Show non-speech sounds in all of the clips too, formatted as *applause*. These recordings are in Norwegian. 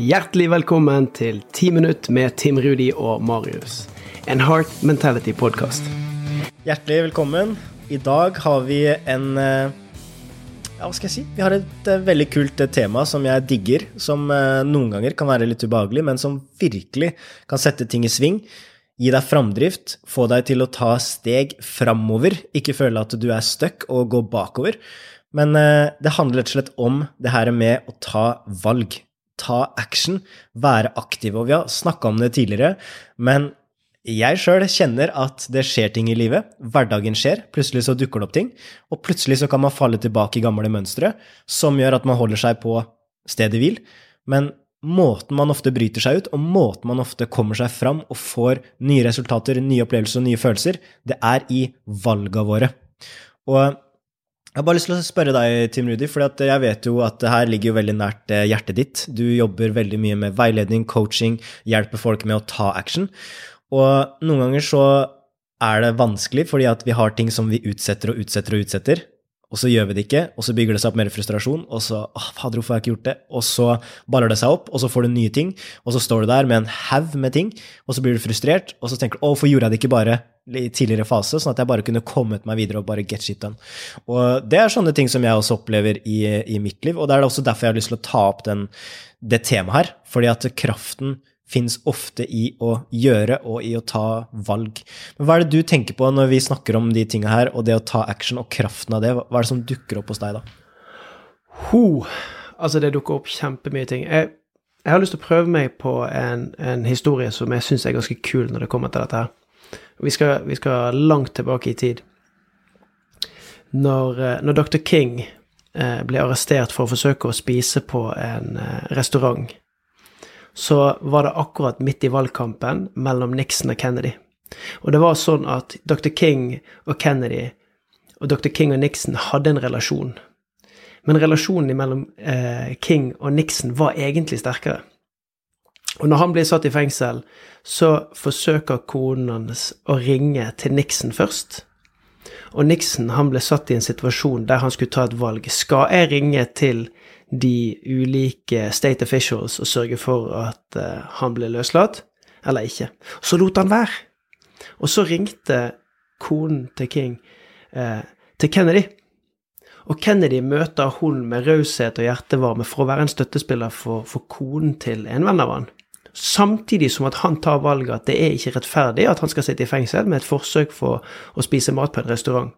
Hjertelig velkommen til 10 minutt med Tim Rudi og Marius. En Heart Mentality-podkast. Hjertelig velkommen. I dag har vi en eh, Ja, hva skal jeg si? Vi har et eh, veldig kult eh, tema som jeg digger. Som noen ganger kan være litt ubehagelig, men som virkelig kan sette ting i sving. Gi deg framdrift, få deg til å ta steg framover. Ikke føle at du er stuck og gå bakover. Men det handler rett og slett om det her med å ta valg. Ta action, være aktiv. Og vi har snakka om det tidligere, men jeg sjøl kjenner at det skjer ting i livet. Hverdagen skjer. Plutselig så dukker det opp ting. Og plutselig så kan man falle tilbake i gamle mønstre som gjør at man holder seg på stedet hvil. Men måten man ofte bryter seg ut, og måten man ofte kommer seg fram og får nye resultater, nye opplevelser og nye følelser, det er i valga våre. Og jeg har bare lyst til å spørre deg, Tim Rudi, for jeg vet jo at det her ligger jo veldig nært eh, hjertet ditt. Du jobber veldig mye med veiledning, coaching, hjelper folk med å ta action. Og noen ganger så er det vanskelig fordi at vi har ting som vi utsetter og utsetter og utsetter, og så gjør vi det ikke, og så bygger det seg opp mer frustrasjon, og så åh, fader, hvorfor har jeg ikke gjort det? Og så baller det seg opp, og så får du nye ting, og så står du der med en haug med ting, og så blir du frustrert, og så tenker du å, hvorfor gjorde jeg det ikke bare i tidligere fase, sånn at jeg bare kunne kommet meg videre og bare get shit done. Og det er sånne ting som jeg også opplever i, i mitt liv, og det er også derfor jeg har lyst til å ta opp den, det temaet her, fordi at kraften fins ofte i å gjøre og i å ta valg. Men hva er det du tenker på når vi snakker om de tinga her, og det å ta action og kraften av det? Hva er det som dukker opp hos deg da? Ho! Altså, det dukker opp kjempemye ting. Jeg, jeg har lyst til å prøve meg på en, en historie som jeg syns er ganske kul når det kommer til dette her. Vi skal, vi skal langt tilbake i tid. Når, eh, når Dr. King eh, ble arrestert for å forsøke å spise på en eh, restaurant så var det akkurat midt i valgkampen mellom Nixon og Kennedy. Og det var sånn at Dr. King og Kennedy og Dr. King og Nixon hadde en relasjon. Men relasjonen mellom eh, King og Nixon var egentlig sterkere. Og når han blir satt i fengsel, så forsøker konen hans å ringe til Nixon først. Og Nixon han ble satt i en situasjon der han skulle ta et valg. Skal jeg ringe til de ulike state officials og sørge for at uh, han ble løslatt, eller ikke. Så lot han være. Og så ringte konen til King uh, til Kennedy. Og Kennedy møter hun med raushet og hjertevarme for å være en støttespiller for, for konen til en venn av han. Samtidig som at han tar valget at det er ikke rettferdig at han skal sitte i fengsel med et forsøk for å spise mat på en restaurant,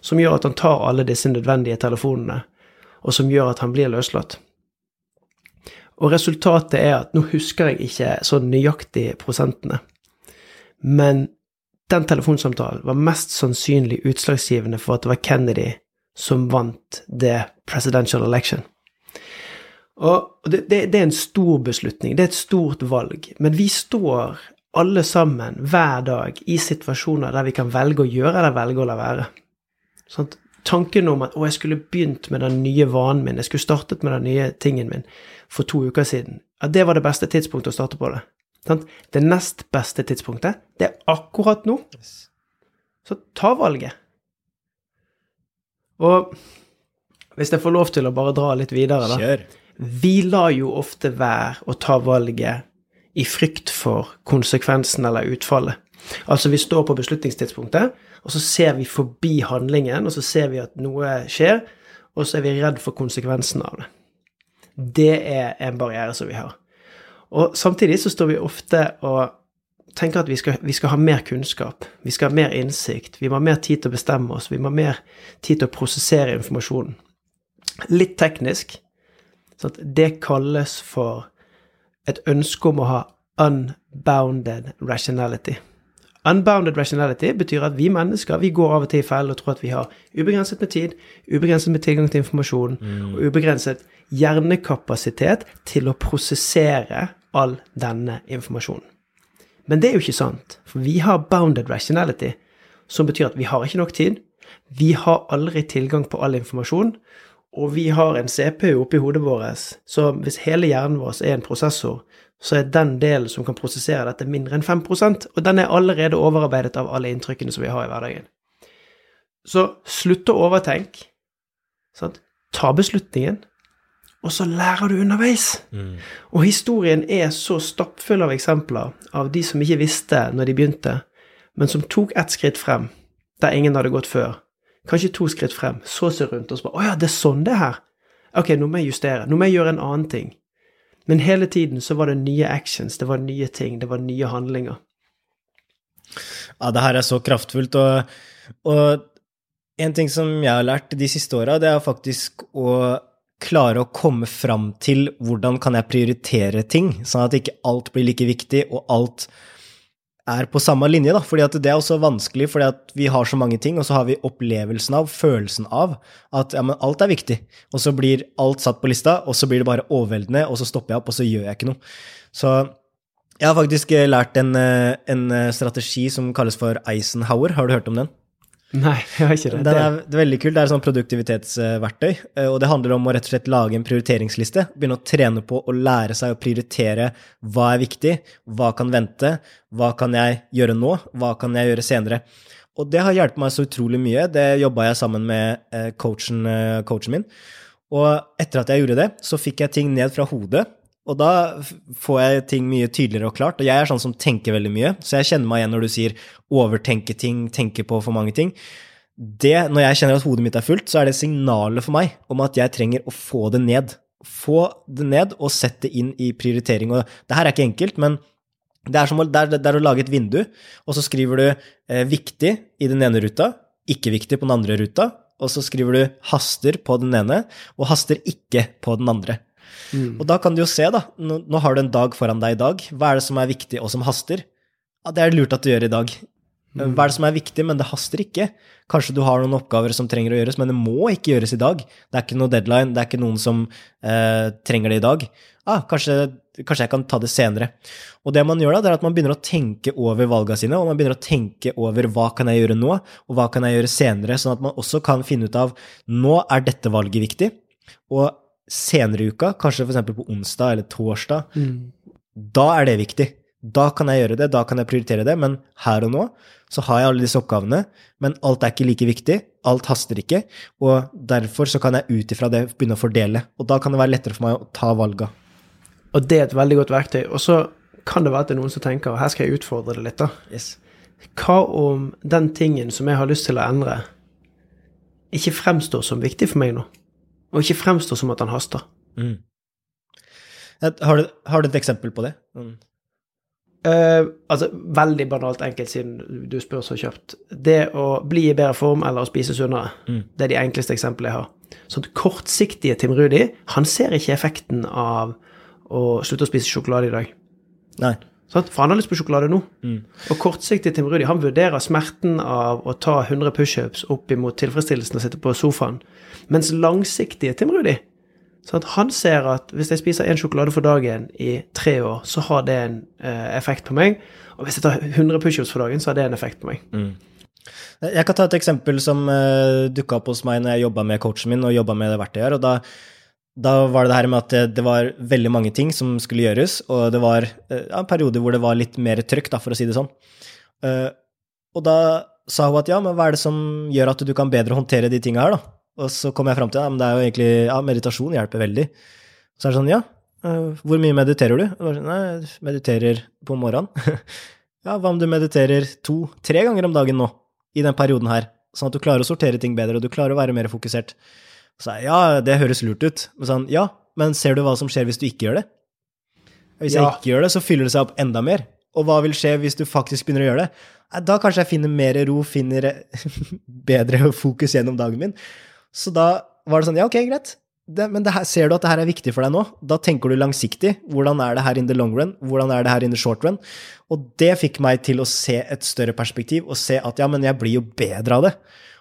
som gjør at han tar alle disse nødvendige telefonene og som gjør at han blir løslatt. Og resultatet er at nå husker jeg ikke så nøyaktig prosentene, men den telefonsamtalen var mest sannsynlig utslagsgivende for at det var Kennedy som vant det presidential election. Og det, det, det, er en stor beslutning, det er et stort valg, men vi står alle sammen hver dag i situasjoner der vi kan velge å gjøre eller velge å la være. Sånn, tanken om at å, jeg skulle begynt med den nye vanen min, jeg skulle startet med den nye tingen min for to uker siden, at det var det beste tidspunktet å starte på det. Det nest beste tidspunktet, det er akkurat nå. Så ta valget. Og hvis jeg får lov til å bare dra litt videre, da Kjør. Vi lar jo ofte være å ta valget i frykt for konsekvensen eller utfallet. Altså, vi står på beslutningstidspunktet, og så ser vi forbi handlingen, og så ser vi at noe skjer, og så er vi redd for konsekvensen av det. Det er en barriere som vi har. Og samtidig så står vi ofte og tenker at vi skal, vi skal ha mer kunnskap, vi skal ha mer innsikt, vi må ha mer tid til å bestemme oss, vi må ha mer tid til å prosessere informasjonen. Litt teknisk, så det kalles for et ønske om å ha unbounded rationality. Unbounded rationality betyr at vi mennesker vi går av og til i feil og tror at vi har ubegrenset med tid, ubegrenset med tilgang til informasjon mm. og ubegrenset hjernekapasitet til å prosessere all denne informasjonen. Men det er jo ikke sant, for vi har bounded rationality, som betyr at vi har ikke nok tid, vi har aldri tilgang på all informasjon, og vi har en CPU oppi hodet vårt, så hvis hele hjernen vår er en prosessor, så er den delen som kan prosessere dette, mindre enn 5% og den er allerede overarbeidet av alle inntrykkene som vi har i hverdagen. Så slutt å overtenke. Sant? Ta beslutningen, og så lærer du underveis. Og historien er så stappfull av eksempler av de som ikke visste når de begynte, men som tok ett skritt frem der ingen hadde gått før. Kanskje to skritt frem, så se rundt og så bare Å ja, det er sånn det er her. Ok, nå må jeg justere. Nå må jeg gjøre en annen ting. Men hele tiden så var det nye actions, det var nye ting, det var nye handlinger. Ja, det her er så kraftfullt, og, og en ting som jeg har lært de siste åra, det er faktisk å klare å komme fram til hvordan kan jeg prioritere ting, sånn at ikke alt blir like viktig, og alt er på samme linje, da. Fordi at det er også vanskelig, fordi at vi har så mange ting, og så har vi opplevelsen av, følelsen av, at ja, men alt er viktig. Og så blir alt satt på lista, og så blir det bare overveldende, og så stopper jeg opp, og så gjør jeg ikke noe. Så jeg har faktisk lært en, en strategi som kalles for Eisenhower. Har du hørt om den? Nei, jeg har ikke det. Det er, det er veldig kult. Det er et sånn produktivitetsverktøy. Og det handler om å rett og slett lage en prioriteringsliste. Begynne å trene på å lære seg å prioritere hva er viktig, hva kan vente, hva kan jeg gjøre nå, hva kan jeg gjøre senere. Og det har hjulpet meg så utrolig mye. Det jobba jeg sammen med coachen, coachen min. Og etter at jeg gjorde det, så fikk jeg ting ned fra hodet og da får jeg ting mye tydeligere og klart. Og jeg er sånn som tenker veldig mye, så jeg kjenner meg igjen når du sier overtenke ting, tenke på for mange ting. Det, når jeg kjenner at hodet mitt er fullt, så er det signalet for meg om at jeg trenger å få det ned. Få det ned og sette det inn i prioritering. Og det her er ikke enkelt, men det er som det er, det er å lage et vindu, og så skriver du eh, 'viktig' i den ene ruta, 'ikke viktig' på den andre ruta, og så skriver du 'haster' på den ene, og 'haster ikke' på den andre. Mm. Og da kan du jo se, da. Nå, nå, har du en dag foran deg i dag. Hva er det som er viktig, og som haster? Ja, det er lurt at du gjør i dag. Mm. Hva er det som er viktig, men det haster ikke? Kanskje du har noen oppgaver som trenger å gjøres, men det må ikke gjøres i dag. Det er ikke noe deadline, det er ikke noen som eh, trenger det i dag. Ah, kanskje, kanskje, jeg kan ta det senere. Og det man gjør da, det er at man begynner å tenke over valgene sine, og man begynner å tenke over hva kan jeg gjøre nå, og hva kan jeg gjøre senere, sånn at man også kan finne ut av nå er dette valget viktig. Og senere i uka, kanskje f.eks. på onsdag eller torsdag, mm. da er det viktig. Da kan jeg gjøre det, da kan jeg prioritere det, men her og nå så har jeg alle disse oppgavene, men alt er ikke like viktig, alt haster ikke, og derfor så kan jeg ut ifra det begynne å fordele, og da kan det være lettere for meg å ta valga. Og det er et veldig godt verktøy. Og så kan det være at det er noen som tenker, her skal jeg utfordre det litt, da. Yes. Hva om den tingen som jeg har lyst til å endre, ikke fremstår som viktig for meg nå? Og ikke fremstå som at han haster. Mm. Har, du, har, du, et eksempel på det? Mm. Uh, altså, veldig banalt enkelt, siden du spør så kjapt. Det å bli i bedre form eller å spise sunnere, mm. det er de enkleste eksemplene jeg har. Sånn kortsiktige Tim Rudi, han ser ikke effekten av å slutte å spise sjokolade i dag. Nei. For han har lyst på sjokolade nå. Mm. Og kortsiktig Tim Rudi han vurderer smerten av å ta 100 pushups opp imot tilfredsstillelsen å sitte på sofaen. Mens langsiktige Tim Rudi sånn Han ser at hvis jeg spiser én sjokolade for dagen i tre år, så har det en eh, effekt på meg. Og hvis jeg tar 100 pushups for dagen, så har det en effekt på meg. Mm. Jeg kan ta et eksempel som uh, eh, dukka opp hos meg når jeg jobba med coachen min og jobba med det verktøyet her. og da da var det det her med at det, det, var veldig mange ting som skulle gjøres, og det var eh, ja, periode hvor det var litt mer trøkk, da, for å si det sånn. Uh, og da sa hun at ja, men hva er det som gjør at du kan bedre håndtere de tinga her, da? Og så kom jeg fram til ja, men det er jo egentlig ja, meditasjon hjelper veldig. Så er det sånn, ja, uh, hvor mye mediterer du? Sånn, Nei, jeg mediterer på morgenen. *laughs* ja, hva om du mediterer to-tre ganger om dagen nå, i den perioden her, sånn at du klarer å sortere ting bedre, og du klarer å være mer fokusert? Så jeg, ja, det høres lurt ut. Men sånn, ja, men ser du hva som skjer hvis du ikke gjør det? Hvis ja. jeg ikke gjør det, så fyller det seg opp enda mer. Og hva vil skje hvis du faktisk begynner å gjøre det? Da kanskje jeg finner mer ro, finner *laughs* bedre fokus gjennom dagen min. Så da var det sånn, ja, ok, greit. Det, men det her, ser du at det her er viktig for deg nå? Da tenker du langsiktig. Hvordan er det her in the long run? Hvordan er det her in the short run? Og det fikk meg til å se et større perspektiv, og se at ja, men jeg blir jo bedre av det.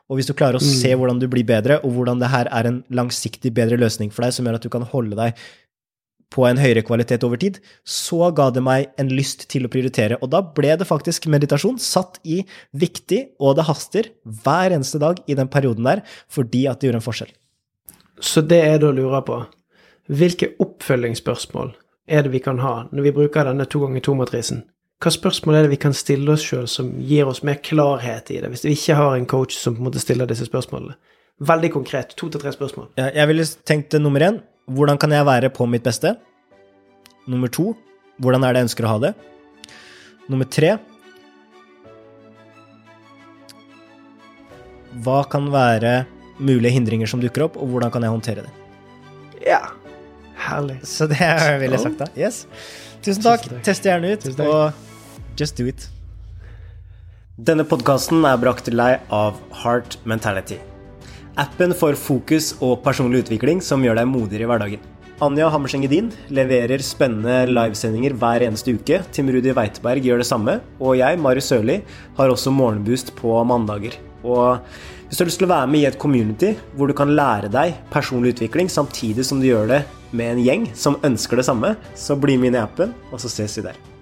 Og hvis du klarer å mm. se hvordan du blir bedre, og hvordan det her er en langsiktig bedre løsning for deg, som gjør at du kan holde deg på en høyere kvalitet over tid, så ga det meg en lyst til å prioritere. Og da ble det faktisk meditasjon satt i viktig, og det haster, hver eneste dag i den perioden der, fordi at det gjorde en forskjell. Så det er det å lure på, hvilke oppfølgingsspørsmål er det vi kan ha når vi bruker denne to ganger to-matrisen? Hva spørsmål er det vi kan stille oss sjøl som gir oss mer klarhet i det, hvis vi ikke har en coach som på en måte stiller disse spørsmålene? Veldig konkret. To til tre spørsmål. Jeg ville tenkt nummer én hvordan kan jeg være på mitt beste? Nummer to, hvordan er det jeg ønsker å ha det? Nummer tre, hva kan være mulige hindringer som dukker opp, og hvordan kan jeg håndtere det? Ja. Herlig. Så det er veldig sagt, da. Yes. Tusen takk. Tusen takk. Test gjerne ut, og just do it. Denne podkasten er brakt til deg av Heart Mentality. Appen for fokus og personlig utvikling som gjør deg modigere i hverdagen. Anja Hammerseng Edin leverer spennende livesendinger hver eneste uke. Tim Rudi Weiteberg gjør det samme. Og jeg, Marius Sørli, har også morgenboost på mandager. Og hvis du har lyst til å være med i et community hvor du kan lære deg personlig utvikling samtidig som du gjør det med en gjeng som ønsker det samme, så bli med inn i appen, og så ses vi der.